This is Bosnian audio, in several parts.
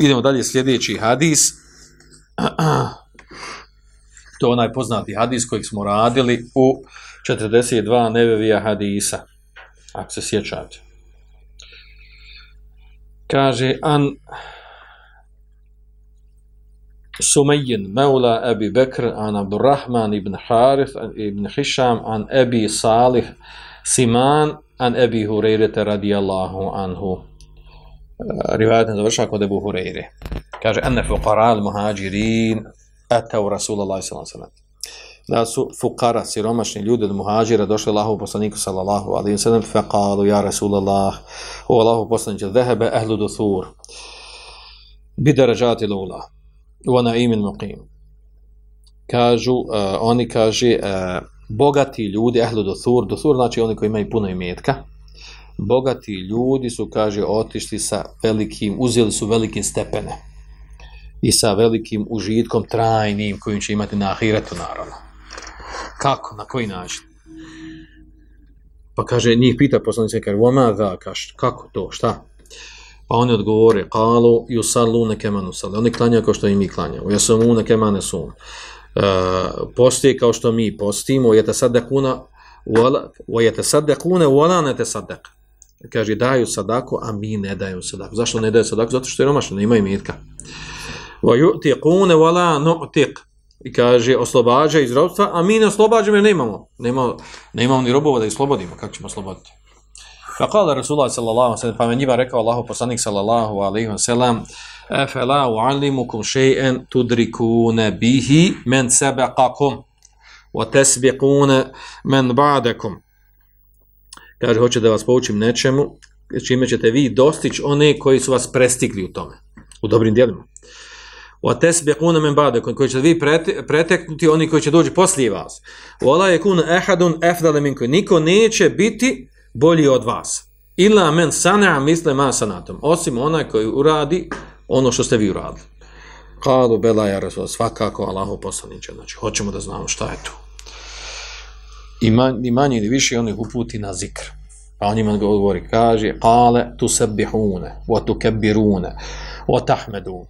Idemo dalje sljedeći hadis. To je onaj poznati hadis kojeg smo radili u 42 nevevija hadisa. Ako se sjećate. Kaže, an... سمي مولى أبي بكر عن عبد الرحمن بن حارث بن حشام عن أبي صالح سمان عن أبي هريرة رضي الله عنه رواية أبو هريرة كاجة أن فقراء المهاجرين أتوا رسول الله صلى الله عليه وسلم Da su fukara, siromašni ljudi od muhađira došli Allahu poslaniku sallallahu alaihi wa sallam fekalu ja Rasulallah u Allahu poslaniku dhehebe ehlu duthur bidarajati lula. ona imen muqim. Kažu, uh, oni kaže, uh, bogati ljudi, ehlu dosur, dosur znači oni koji imaju puno imetka, bogati ljudi su, kaže, otišli sa velikim, uzeli su velike stepene i sa velikim užitkom trajnim kojim će imati na ahiretu, naravno. Kako, na koji način? Pa kaže, njih pita poslanice, kaže, vama da, kaže, kako to, šta? Pa oni odgovore, alo, yusallu ne kemanu sali. Oni klanjaju kao što i mi klanjaju. Ja sam ne kemane sun. Uh, e, postije kao što mi postimo, jete sadakuna, wala, jete sadakune, wala ne te sadak. Kaže, daju sadako, a mi ne daju sadako. Zašto ne daju sadako? Zato što je romašno, nema imetka. Wa yu'tiqune wala nu'tiq i kaže oslobađa iz robstva, a mi ne oslobađamo jer nemamo. Nemamo, nemamo ni robova da ih slobodimo. Kako ćemo osloboditi? Fakala Rasulullah sallallahu alaihi wa sallam, pa me njima rekao Allaho poslanik sallallahu alaihi wa sallam, efe la u'allimukum še'en tudrikune bihi men sebeqakum, wa tesbiqune men ba'dekum. Kaže, hoće da vas poučim nečemu, čime ćete vi dostići one koji su vas prestigli u tome, u dobrim dijelima. Wa tasbiquna min ba'dikum koji će vi preteknuti oni koji će doći poslije vas. Wala yakun ahadun afdala minkum niko neće biti bolji od vas. Ila men sana'a misle ma sanatom. Osim onaj koji uradi ono što ste vi uradili. Kalu bela ja rasul, svakako Allahu poslanice. Znači, hoćemo da znamo šta je to. I, man, I manje ili više onih uputi na zikr. Pa on ima odgovori, kaže, kale tu sebihune, o tu kebirune, o tahmedu.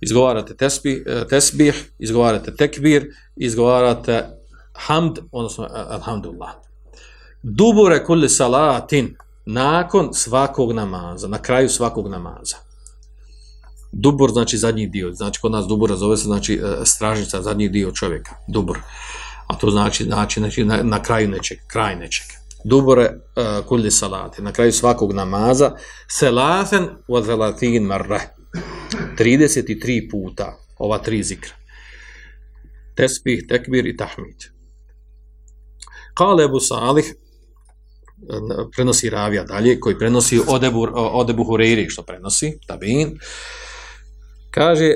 Izgovarate tesbih, eh, tesbih, izgovarate tekbir, izgovarate hamd, odnosno eh, alhamdulillah dubure kulli salatin nakon svakog namaza, na kraju svakog namaza. Dubur znači zadnji dio, znači kod nas dubura zove se znači e, stražnica, zadnji dio čovjeka, dubur. A to znači, znači znači na, na kraju nečeg, kraj nečeg. Dubure uh, kulli salati, na kraju svakog namaza, selafen wa zelatin marre. 33 puta ova tri zikra. Tesbih, tekbir i tahmid. Kale Ebu Salih, prenosi ravija dalje, koji prenosi odebu Hureyri, što prenosi, tabin, kaže,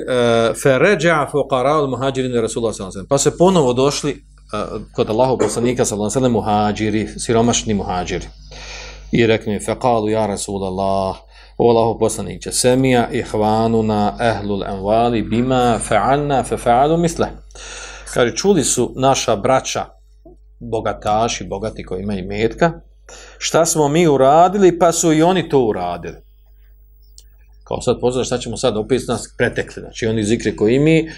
فَرَجَعْ فُقَرَعُ الْمُحَاجِرِنِ رَسُولَ سَلَمَ Pa se ponovo došli uh, kod Allaho poslanika, sallam sallam, muhađiri, siromašni muhađiri. I rekli mi, فَقَالُ يَا رَسُولَ اللَّهُ O Allaho poslaniće, سَمِيَا اِحْوَانُنَا أَهْلُ الْأَنْوَالِ بِمَا فَعَنَّا فَفَعَلُ مِسْلَ Kaže, čuli su naša braća bogataši, bogati koji imaju metka, šta smo mi uradili, pa su i oni to uradili. Kao sad poznaš, šta ćemo sad opet nas pretekli, znači oni zikri koji mi,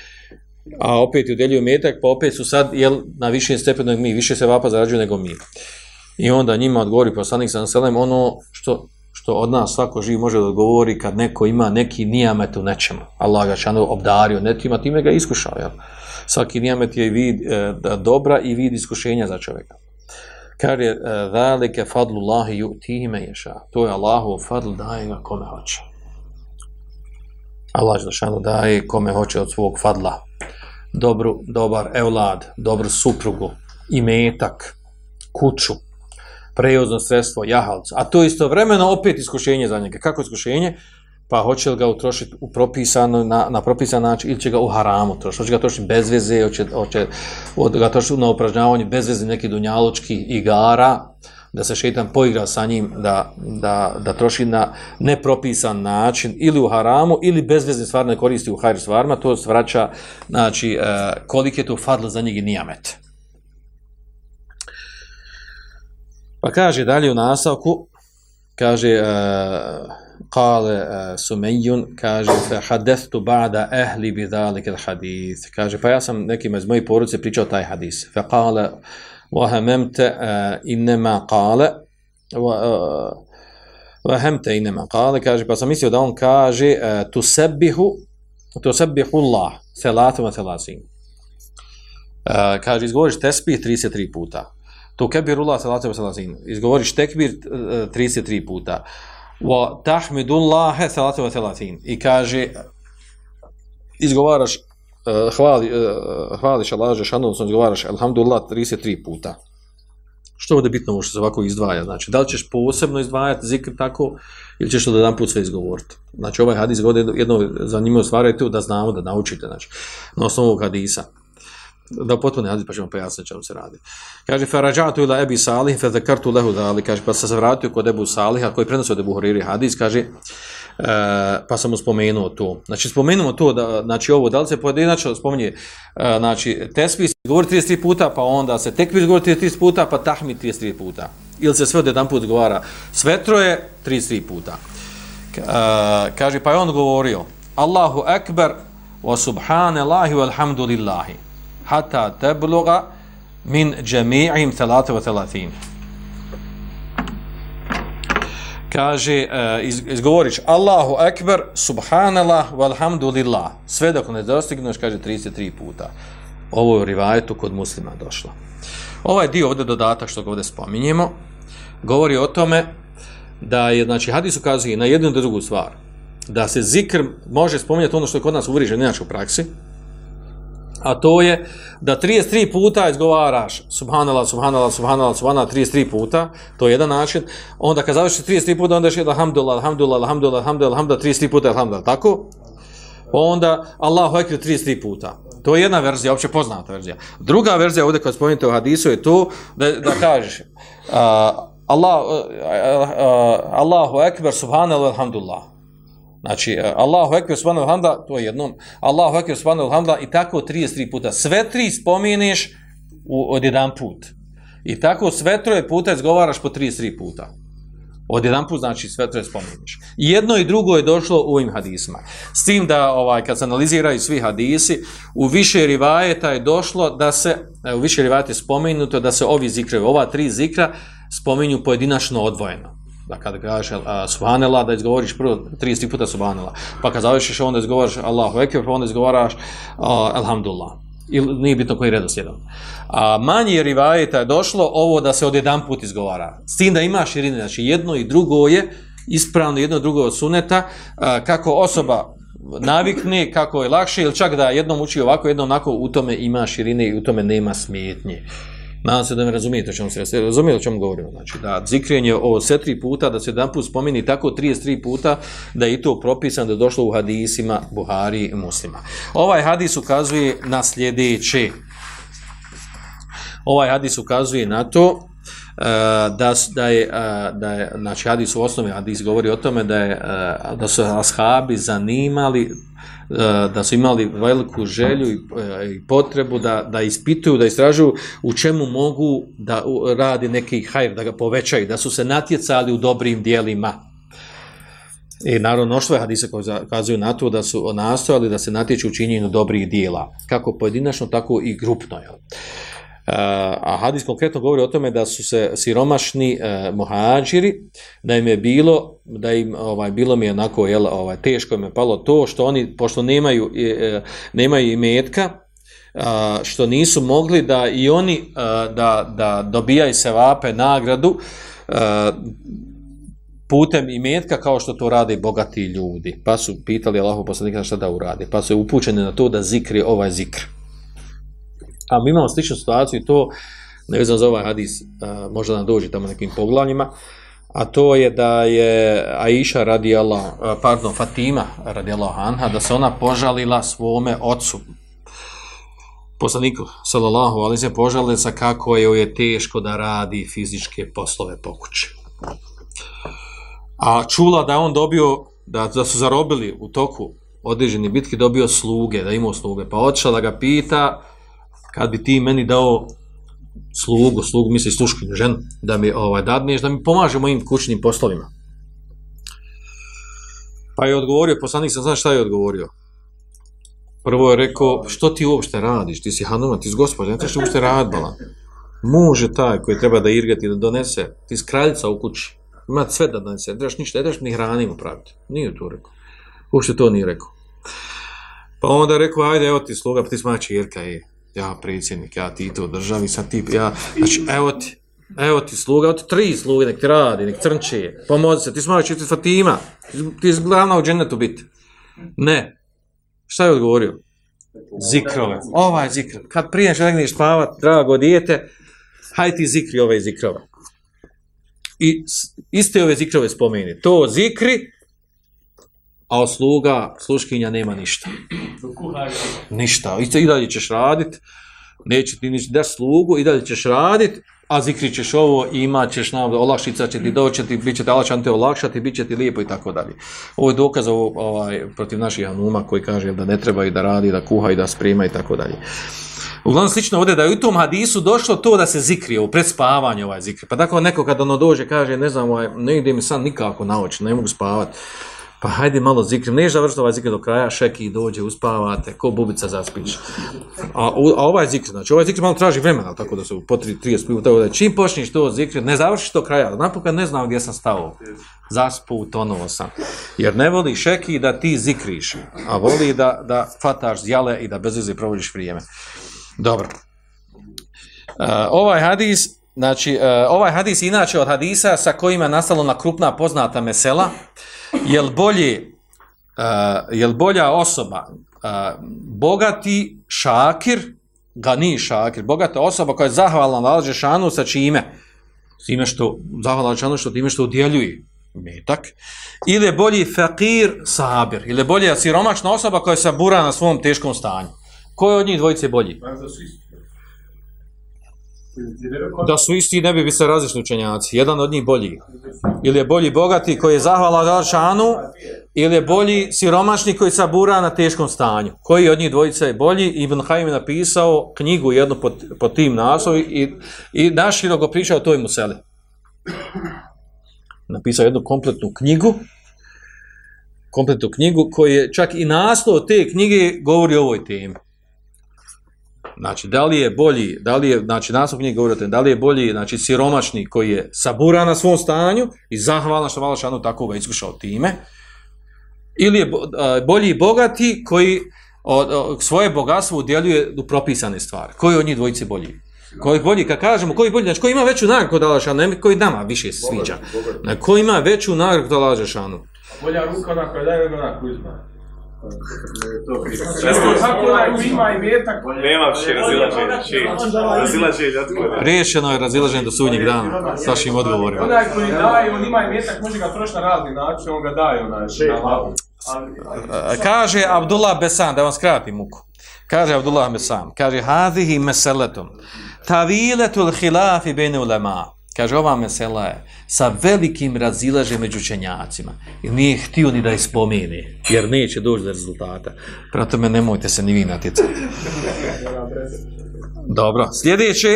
a opet udjeljuju metak, pa opet su sad, jel, na više stepenu mi, više se vapa zarađuju nego mi. I onda njima odgovori poslanik sa naselem ono što, što od nas svako živ može da odgovori kad neko ima neki nijamet u nečemu. Allah ga šano obdario netima, time ga iskušao. Jel? Svaki nijamet je vid e, dobra i vid iskušenja za čovjeka kar je velike fadlu Allahi time ješa. To je Allahu fadl daje ga kome hoće. Allah Žešanu daje kome hoće od svog fadla. Dobru, dobar evlad, dobru suprugu, imetak, kuću, prejozno sredstvo, jahalcu. A to isto vremeno opet iskušenje za njega. Kako iskušenje? Kako iskušenje? pa hoće li ga utrošiti u propisano, na, na propisan način ili će ga u haramu trošiti, hoće ga trošiti bez veze, hoće, hoće ga trošiti na upražnjavanje bez veze neki dunjalučki igara, da se šeitan poigra sa njim, da, da, da troši na nepropisan način ili u haramu, ili bezvezne stvari ne koristi u hajru stvarima, to svraća znači, e, kolik je to fadlo za njeg i nijamet. Pa kaže dalje u nasavku, kaže, e, Kale eh, Sumejun, kaže, fe hadestu ba'da ehli bi dhalik il hadith. Kaže, pa ja sam nekim iz mojih porodice pričao taj hadis. Fe kale, vahememte uh, innema kale, vahemte eh, uh, innema kale, kaže, pa sam mislio da on kaže, uh, eh, tu sebihu, tu sebihu Allah, thelatum a thelazim. Uh, kaže, izgovoriš tespih 33 puta. Tu kebirullah, thelatum a thelazim. Izgovoriš tekbir uh, 33 puta wa tahmidu Allahe salatu wa salatin. I kaže, izgovaraš, uh, hvali, uh, hvališ Allah, žešanu, odnosno izgovaraš, alhamdulillah, 33 puta. Što ovdje bitno ovo što se ovako izdvaja? Znači, da li ćeš posebno izdvajati zikr tako ili ćeš to da jedan put sve izgovoriti? Znači, ovaj hadis god jedno, jedno zanimljivo stvar je to da znamo, da naučite. Znači, na osnovu hadisa da potpuno hadis pa ćemo pojasniti čemu se radi. Kaže farajatu ila Ebi Salih fa zakartu lahu dhalik, kaže pa se vratio kod Ebu Salih, a koji prenosi od Buhari hadis, kaže e, pa sam mu spomenuo to. Znači spomenuo to da znači ovo da li se pojedinačno spominje e, znači tespis govori 33 puta, pa onda se tekbis govori 33 puta, pa tahmi 33 puta. Ili se sve od jedan put govara sve troje 33 puta. E, kaže pa je on govorio Allahu ekber wa subhanallahi walhamdulillahi hata tebloga min džemi'im thalatu wa thalatin. Kaže, eh, izgovoriš Allahu Ekber, Subhanallah, Walhamdulillah. Sve dok ne dostignuš, kaže 33 puta. Ovo je u rivajetu kod muslima došlo. Ovaj dio ovdje dodatak što ga ovdje spominjemo, govori o tome da je, znači, hadis ukazuje na jednu drugu stvar, da se zikr može spominjati ono što je kod nas uvriženo u praksi, a to je da 33 puta izgovaraš subhanallah, subhanallah, subhanallah, subhanallah, 33 puta, to je jedan način, onda kad završi 33 puta, onda ješi alhamdulillah, alhamdulillah, alhamdulillah, alhamdulillah, alhamdulillah, 33 puta, alhamdulillah, tako? Onda Allahu ekri 33 puta. To je jedna verzija, opće poznata verzija. Druga verzija ovdje kad spomenite u hadisu je to da, da kažeš uh, Allah, uh, uh, Allahu ekber, subhanallah, alhamdulillah. Znači, e, Allahu Ekber, Svanu Alhamda, to je jedno, Allahu Ekber, Svanu Alhamda i tako 33 puta. Sve tri spominješ u, od jedan put. I tako sve troje puta izgovaraš po 33 puta. Od jedan put znači sve troje spominješ. I jedno i drugo je došlo u ovim hadisma. S tim da, ovaj, kad se analiziraju svi hadisi, u više rivajeta je došlo da se, e, u više rivajeta je spominuto da se ovi zikre, ova tri zikra spominju pojedinačno odvojeno da kad kažeš subhanela da izgovoriš prvo 30 puta subhanela pa kad završiš onda izgovaraš Allahu ekber pa onda izgovaraš alhamdulillah ili nije bitno koji redu sjedom. A manji je rivajeta je došlo ovo da se od jedan put izgovara. S tim da ima širine, znači jedno i drugo je ispravno jedno drugo od suneta, a, kako osoba navikne, kako je lakše, ili čak da jednom uči ovako, jednom onako, u tome ima širine i u tome nema smetnje. Nadam se da me razumijete o čemu se razumije, o čemu govorimo. Znači, da zikrenje ovo sve tri puta, da se jedan put spomeni tako 33 puta, da je i to propisan da došlo u hadisima Buhari i muslima. Ovaj hadis ukazuje na sljedeće. Ovaj hadis ukazuje na to e, da da je e, da je znači hadis u osnovi hadis govori o tome da je e, da su ashabi zanimali E, da su imali veliku želju e, i potrebu da, da ispituju, da istražuju u čemu mogu da radi neki hajr, da ga povećaju, da su se natjecali u dobrim dijelima. I naravno, noštvo je hadisa koji kazuju na to da su nastojali da se natječu u činjenju dobrih dijela, kako pojedinačno, tako i grupno. Jel? a hadis konkretno govori o tome da su se siromašni uh, muhađiri, da im je bilo da im ovaj bilo mi je onako jel, ovaj teško im je palo to što oni pošto nemaju e, e nemaju imetka a, e, što nisu mogli da i oni a, da, da dobijaju se vape nagradu a, putem imetka kao što to rade bogati ljudi pa su pitali Allahu poslanika šta da uradi pa su upućeni na to da zikri ovaj zikr A mi imamo sličnu situaciju, to ne vezam za ovaj hadis, možda nam dođe tamo nekim poglavljima, a to je da je Aisha radijala, pardon, Fatima radijala Hanha, da se ona požalila svome ocu, poslaniku, salalahu, ali se požalila sa kako je joj je teško da radi fizičke poslove pokuće. A čula da on dobio, da, da su zarobili u toku određene bitke, dobio sluge, da imao sluge, pa odšla da ga pita, kad bi ti meni dao slugu, slugu misli sluškinu ženu, da mi ovaj, dadneš, da mi pomaže mojim kućnim poslovima. Pa je odgovorio, poslanik sam, znaš šta je odgovorio? Prvo je rekao, što ti uopšte radiš? Ti si Hanuma, ti si gospodin, ne što uopšte radbala. Može taj koji treba da irgati da donese, ti si kraljica u kući. Ima sve da donese, ne ništa, ne ni hranimo praviti. Nije to rekao. Uopšte to nije rekao. Pa onda je rekao, ajde, evo ti sluga, pa ti smači Irka i ja predsjednik, ja ti to državi, sad ti, ja, znači, evo ti, evo ti sluga, evo ti tri sluge, nek ti radi, nek crnče, pomozi se, ti smo očiti Fatima, ti je glavna u džennetu biti. Ne. Šta je odgovorio? Zikrove. Ovaj zikr. Kad prijenš negdje spavat, drago dijete, hajde ti zikri ove zikrove. I iste ove zikrove spomeni. To zikri, a od sluga, sluškinja nema ništa. Ništa. I, i dalje ćeš radit, neće ti ništa, da slugu, i dalje ćeš radit, a zikrit ćeš ovo, imat ćeš nam, olakšica će ti doći, bit će te alačan te olakšati, bit će ti lijepo i tako dalje. Ovo je dokaz ovo, ovaj, protiv naših anuma koji kaže da ne treba i da radi, da kuha i da sprima i tako dalje. Uglavnom slično ovdje da je u tom hadisu došlo to da se zikri, ovo, pred spavanje ovaj zikri. Pa tako dakle, neko kad ono dođe kaže, ne znam, ovaj, ne ide mi san nikako na oči, ne mogu spavati. Pa hajde malo zikrim, neš da vršite ovaj zikr do kraja, šeki dođe, uspavate, ko bubica zaspiš. A, u, a ovaj zikr, znači ovaj zikr malo traži vremena, tako da se po 30 minuta, tako da čim počneš to zikr, ne završiš do kraja, napok ne znam gdje sam stao, zaspu, tonuo sam. Jer ne voli šeki da ti zikriš, a voli da, da fataš zjale i da bez izi provodiš vrijeme. Dobro. Uh, ovaj hadis, znači, uh, ovaj hadis inače od hadisa sa kojima je nastalo na krupna poznata mesela, uh, jel bolje uh, jel bolja osoba uh, bogati šakir gani šakir bogata osoba koja je zahvalna na Lađešanu sa čime time što zahvalna Lađešanu što time što udjeljuje metak ili je bolji fakir sabir ili je bolja siromašna osoba koja se bura na svom teškom stanju koji od njih dvojice je bolji? Pa, da su isti ne bi se različni učenjaci, jedan od njih bolji. Ili je bolji bogati koji je zahvala Galšanu, ili je bolji siromašni koji sabura na teškom stanju. Koji od njih dvojica je bolji? Ibn Haim je napisao knjigu jednu pod, pod tim naslovi i, i naš široko pričao o toj museli. Napisao jednu kompletnu knjigu, kompletnu knjigu koji je čak i naslov te knjige govori o ovoj temi. Znači, da li je bolji, da li je, znači, naslov njih govorite, da li je bolji, znači, siromašni koji je sabura na svom stanju i zahvalan što Vala Šanu tako uve iskušao time, ili je bolji bogati koji svoje bogatstvo udjeljuje u propisane stvari. Koji od njih dvojice bolji? Koji bolji, kad kažemo, koji bolji, znači, koji ima veću nagradu kod Vala Šanu, koji nama više se sviđa, znači, koji ima veću nagradu kod Vala Šanu? Bolja ruka, onako je daj vremena koji Često kako da ako ima i metak... Nema više razilaženja, čić. Razilaženja, otkud Riješeno je razilaženje do sudnjeg dana, s vašim odgovorima. Onaj koji daje, on ima i metak, može ga trošiti na razni način, on ga daje, onaj, na lavu. Kaže Abdullah Besan, da vam skratim muku. Kaže Abdullah Besan, kaže, hadihi meseletum, tavile tul hilafi bene ulema'a. Kaže, ova mesela je sa velikim razilažem među čenjacima. I nije htio ni da ispomeni, jer neće doći do rezultata. Prato me, nemojte se ni vi natjecati. Dobro, sljedeće. Dobro, sljedeće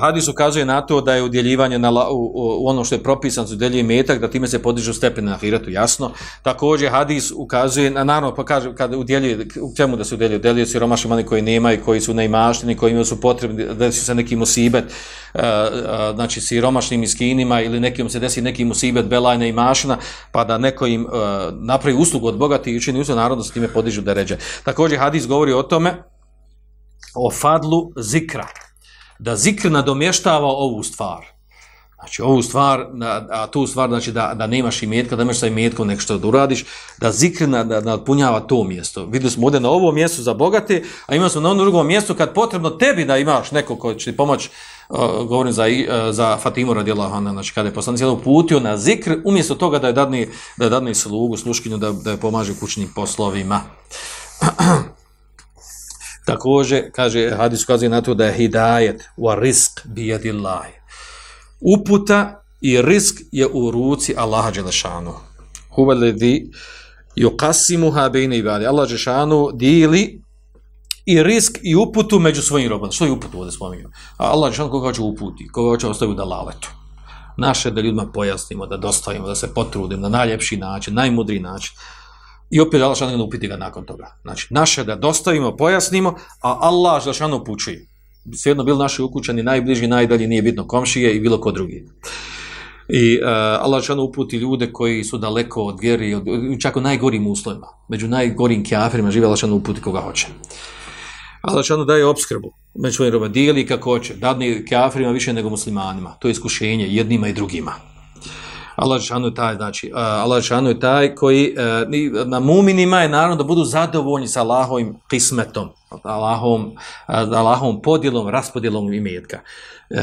hadis ukazuje na to da je udjeljivanje na la, u, u ono što je propisan za udjeljivanje metak, da time se podižu stepene na hiratu, jasno. Također hadis ukazuje, na, naravno, pa kaže, kad udjeljuje, u čemu da se udjeljuje? Udjeljuje si romašim oni koji nema i koji su neimašteni, koji imaju su potrebni, da su se neki musibet, uh, uh, znači si romašnim iskinima ili nekim se desi neki musibet, belajna i mašina, pa da neko im uh, napravi uslugu od bogati i učini uslugu, naravno, s time podižu deređe. Također hadis govori o tome, o fadlu zikra da zikr nadomještava ovu stvar. Znači ovu stvar, a tu stvar znači da, da nemaš imetka, da imaš sa imetkom nešto da uradiš, da zikr nadpunjava to mjesto. Vidio smo ovdje na ovo mjesto za bogate, a imao smo na ono drugom mjestu kad potrebno tebi da imaš neko koji će ti pomoć, e, govorim za, e, za Fatimu radijallahu anha, znači kada je poslanic jedan uputio na zikr, umjesto toga da je dadni, da je dadni slugu, sluškinju, da, da je pomaže kućnim poslovima. Također, kaže, hadis ukazuje na to da je hidajet wa risk bijedillahi. Uputa i risk je u ruci Allaha Đelešanu. Huve ledi yukasimuha bejne i bali. Allaha Đelešanu dili i risk i uputu među svojim robom. Što je uputu ovdje spominio? A Allah Đelešanu koga hoće uputi, koga hoće ostaviti da laletu. Naše da ljudima pojasnimo, da dostavimo, da se potrudimo na najljepši način, najmudriji način. I opet Allah ne upiti ga nakon toga. Znači, naše da dostavimo, pojasnimo, a Allah Žešanu upućuje. Svijedno bili naši ukućani najbliži, najdalji, nije bitno komšije i bilo ko drugi. I uh, Allah Žešanu uputi ljude koji su daleko od vjeri, od, čak u najgorim uslovima. Među najgorim kjafirima žive Allah Žešanu uputi koga hoće. Allah Žešanu daje obskrbu među svojim robadijeli kako hoće. Dadni kjafirima više nego muslimanima. To je iskušenje jednima i drugima. Allah Žešanu je taj, znači, uh, Allah Žešanu je taj koji uh, na muminima je naravno da budu zadovoljni sa Allahovim kismetom, Allahovom, uh, Allahovom podjelom, raspodjelom imetka.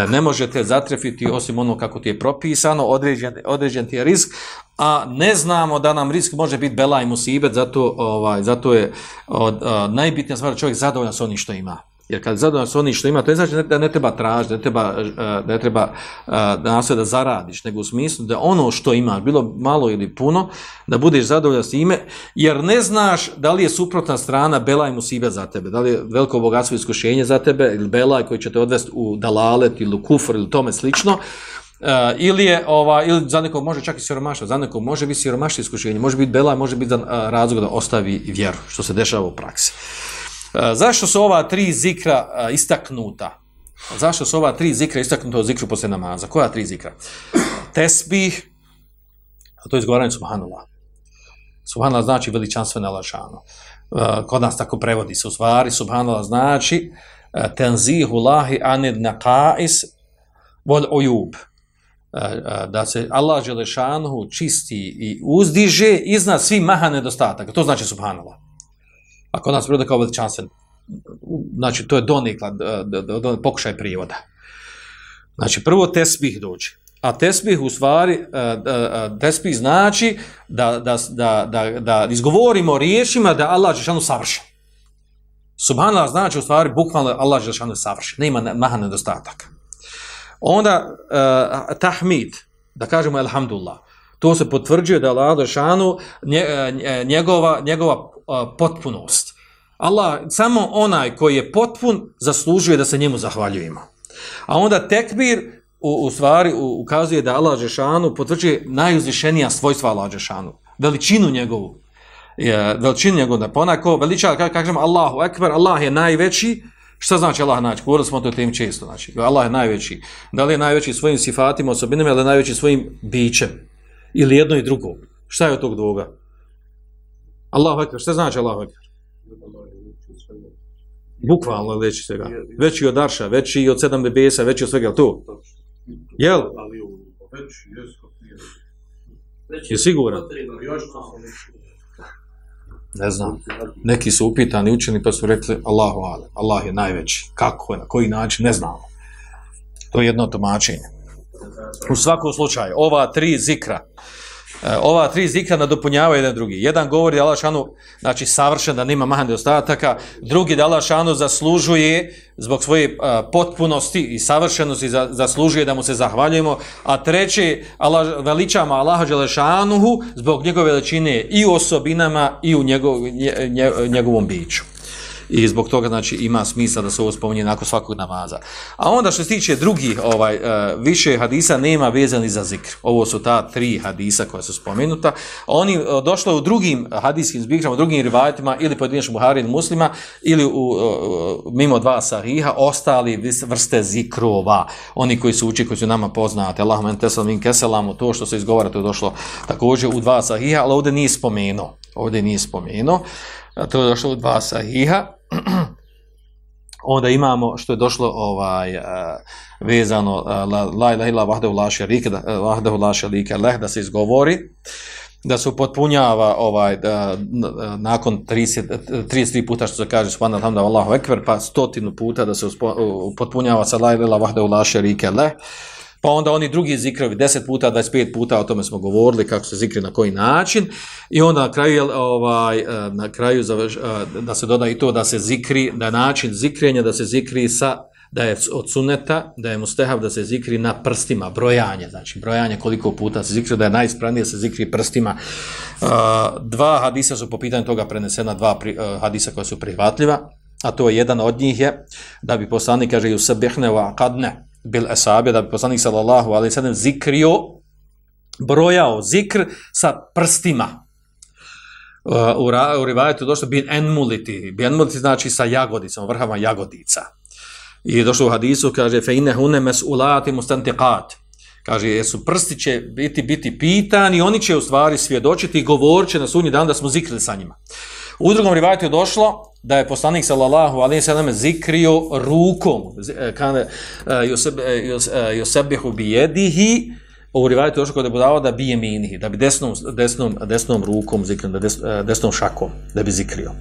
Uh, ne možete zatrefiti osim ono kako ti je propisano, određen, određen ti je risk, a ne znamo da nam risk može biti belaj musibet, zato, ovaj, zato je od, uh, najbitnija stvar da čovjek zadovoljan sa onim što ima. Jer kad zadovoljno su oni što ima, to ne znači da ne treba tražiti, ne treba, e, ne treba da e, nasve da zaradiš, nego u smislu da ono što imaš, bilo malo ili puno, da budeš zadovoljno s time, jer ne znaš da li je suprotna strana Belaj Musibe za tebe, da li je veliko bogatstvo iskušenje za tebe, ili Belaj koji će te odvesti u Dalalet ili u Kufr ili tome slično, Uh, ili je ova ili za nekog može čak i siromašan, za nekog može biti siromašan iskušenje, može biti bela, može biti uh, razlog da ostavi vjeru, što se dešava u praksi. Uh, zašto su ova tri zikra istaknuta? Zašto su ova tri zikra istaknuta od zikru posle namaza? Koja tri zikra? Tesbih, a to je izgovaranje Subhanula. Subhanula znači veličanstvene lažano. Kod nas tako prevodi se u stvari. Subhanula znači tenzihu lahi aned naqais vol ojub da se Allah Đelešanhu čisti i uzdiže iznad svih maha nedostataka. To znači subhanallah a kod nas priroda kao veličanstven. Znači, to je donikla, e, pokušaj prijevoda. Znači, prvo tesbih dođe. A tesbih u stvari, e, e, tesbih znači da, da, da, da, da izgovorimo riješima da Allah Žešanu savrši. Subhanallah znači u stvari bukvalno Allah Žešanu savrši. Ne ima maha nedostataka. Onda tahmid, da kažemo alhamdulillah. To se potvrđuje da Allah Žešanu njegova, njegova potpunost. Allah, samo onaj koji je potpun zaslužuje da se njemu zahvaljujemo. A onda tekbir u, u stvari u, ukazuje da Allah Žešanu potvrđuje najuzvišenija svojstva Allah Žešanu, veličinu njegovu. Je, veličinu njegovu da ponako veliča, kako kažemo Allahu Ekber, Allah je najveći, Šta znači Allah najveći? Govorili smo o tem često. Znači, Allah je najveći. Da li je najveći svojim sifatima, osobinima, ili najveći svojim bićem? Ili jedno i drugo? Šta je od tog dvoga? Allahu ekber. Šta znači Allahu ekber? Bukvalno veći svega. Veći od Arša, veći od sedam bebesa, veći od svega, je to? Jel? Ali veći, jes, kako nije. Je siguran? Ne znam. Neki su upitani, učeni, pa su rekli Allahu Ale, Allah je najveći. Kako je, na koji način, ne znam. To je jedno tomačenje. U svakom slučaju, ova tri zikra, E, ova tri zikra nadopunjavaju jedan drugi. Jedan govori da Allah šanu, znači savršen, da nima mahani ostataka, drugi da Allah šanu zaslužuje zbog svoje uh, potpunosti i savršenosti za, zaslužuje da mu se zahvaljujemo, a treći Allah, veličamo Allaha Đelešanuhu zbog njegove veličine i u osobinama i u njegov, nje, nje, njegovom biću i zbog toga znači ima smisla da se ovo spominje nakon svakog namaza. A onda što se tiče drugi ovaj e, više hadisa nema vezani za zikr. Ovo su ta tri hadisa koja su spomenuta. Oni e, došlo u drugim hadiskim zbirkama, drugim rivajatima ili pojedinačno Buhari ili Muslima ili u, e, mimo dva sahiha ostali vrste zikrova. Oni koji su uči, koji su nama poznati. Allahumma entesal min keselamu, to što se izgovara, to je došlo također u dva sahiha, ali ovdje nije spomenuo. Ovdje nije spomenuo. To je došlo u dva sahiha. onda imamo što je došlo ovaj uh, vezano eh, la ilaha illa wahdahu la sharika wahdahu eh, la sharika lah da se izgovori da se upotpunjava ovaj da, nakon 30 33 puta što se kaže subhanallahu hamda wallahu ekber pa stotinu puta da se upotpunjava sa la ilaha illa wahdahu la sharika lah pa onda oni drugi zikrovi 10 puta, 25 puta, o tome smo govorili kako se zikri na koji način i onda na kraju ovaj eh, na kraju eh, da se doda i to da se zikri da način zikrenja da se zikri sa da je od suneta, da je mustehav da se zikri na prstima, brojanje, znači brojanje koliko puta se zikri, da je najispravnije se zikri prstima. Eh, dva hadisa su po pitanju toga prenesena, dva hadisa koja su prihvatljiva, a to je jedan od njih je da bi poslanik kaže ju sabihne wa qadne, bil asabe da bi poslanik sallallahu alejhi ve sellem zikrio brojao zikr sa prstima. Uh, u, u, u rivajetu došlo bin enmuliti. Bin enmuliti znači sa jagodicom, vrhama jagodica. I došlo u hadisu, kaže, fe inne hune mes ulati mustantiqat. Kaže, jesu prsti će biti, biti pitani, oni će u stvari svjedočiti i govorit će na sunji dan da smo zikrili sa njima. U drugom rivajetu je došlo, da je poslanik sallallahu alejhi ve sellem zikrio rukom kana yusab bijedihi u rivajetu još kod je budavao da bije minihi, da bi desnom, desnom, desnom rukom zikrio, da des, e, desnom šakom da bi zikrio.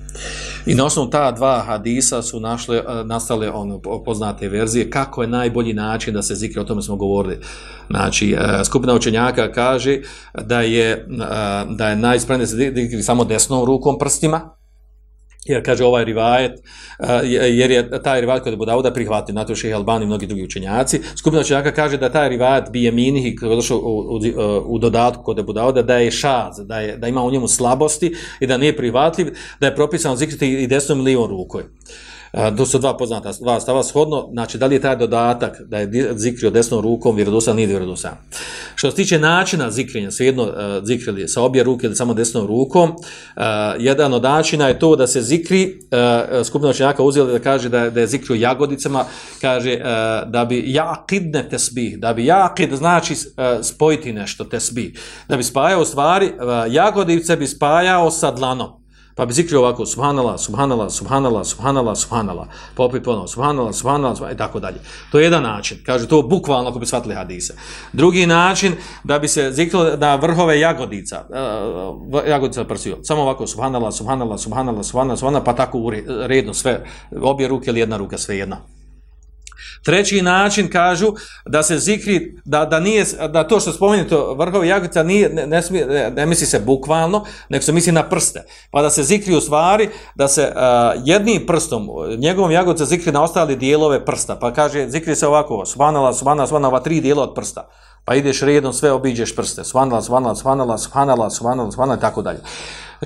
I na osnovu ta dva hadisa su našle, e, nastale ono, poznate verzije kako je najbolji način da se zikri, o tome smo govorili. Znači, e, skupina učenjaka kaže da je, da je najispravnije se zikri samo desnom rukom prstima, jer kaže ovaj rivajet, jer je taj rivajet kod Ebu Dauda prihvatio, Natoš i Albani i mnogi drugi učenjaci. Skupina učenjaka kaže da taj rivajet bije minih kod došao u, u, u dodatku kod Ebu Dauda, da je šaz, da, je, da ima u njemu slabosti i da nije prihvatljiv, da je propisano zikriti i desnom i livom rukoj. Uh, to su dva poznata dva stava shodno, znači da li je taj dodatak da je zikrio desnom rukom vjerodostan ili vjerodostan. Što se tiče načina zikrenja, svejedno uh, e, zikrili sa obje ruke ili samo desnom rukom, uh, jedan od načina je to da se zikri, uh, skupina očinjaka uzeli da kaže da, da je zikrio jagodicama, kaže uh, da bi jakidne tesbih, da bi jakid znači uh, spojiti nešto tesbih, da bi spajao stvari, uh, jagodice bi spajao sa dlanom, Pa bi zikrio ovako, subhanala, subhanala, subhanala, subhanala, subhanala, pa opet ponovno, subhanala, subhanala, subhanala, i tako dalje. To je jedan način, kaže to bukvalno ako bi shvatili hadise. Drugi način, da bi se zikrio na vrhove jagodica, uh, jagodica prsio, samo ovako, subhanala, subhanala, subhanala, subhanala, subhanala, pa tako redno sve, obje ruke ili jedna ruka, sve jedna. Treći način kažu da se zikri, da, da, nije, da to što spomenuto vrhovi jagodica nije, ne, ne, smije, ne, ne misli se bukvalno, nego se misli na prste. Pa da se zikri u stvari, da se a, jednim prstom, njegovom jagodica zikri na ostali dijelove prsta. Pa kaže, zikri se ovako, svanala, svanala, svanala, ova tri dijela od prsta. Pa ideš redom, sve obiđeš prste. Svanala, svanala, svanala, svanala, svanala, svanala, tako dalje.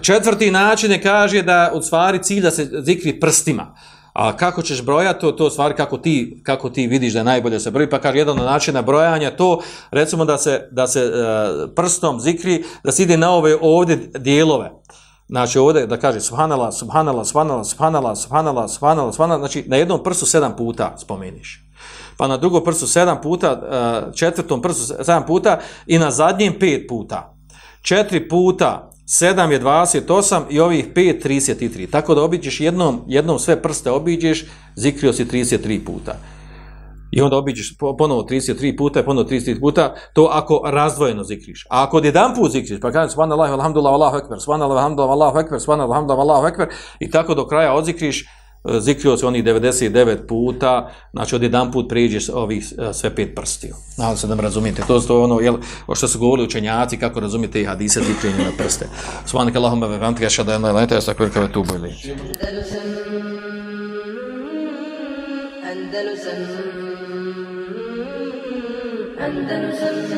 Četvrti način je kaže da u stvari cilj da se zikri prstima. A kako ćeš brojati to, to stvari kako ti, kako ti vidiš da je najbolje se broji? Pa kaže, jedan od načina brojanja to, recimo da se, da se uh, prstom zikri, da se ide na ove ovdje dijelove. Znači ovdje da kaže subhanala, subhanala, subhanala, subhanala, subhanala, subhanala, subhanala, znači na jednom prstu sedam puta spomeniš. Pa na drugom prstu sedam puta, uh, četvrtom prstu sedam puta i na zadnjem pet puta. Četiri puta 7 je 28 i ovih 5 33. Tako da obiđeš jednom, jednom sve prste obiđeš, zikrio si 33 puta. I onda obiđeš ponovo 33 puta, ponovo 33 puta, to ako razdvojeno zikriš. A ako jedan put zikriš, pa kada subhanallah, alhamdulillah, Allahu ekber, subhanallah, alhamdulillah, Allahu ekber, subhanallah, alhamdulillah, Allahu ekber, i tako do kraja odzikriš, E, zikrio se onih 99 puta, znači od jedan put prijeđeš ovih e, sve pet prstiju. Nadam se da me razumijete. To je to ono, jel, o što su govorili učenjaci, kako razumijete i hadise zikrenje na prste. Svani ka lahome vevanti ga šada jedna lajta, jes tako ili kave tu bojli. Andalusam Andalusam Andalusam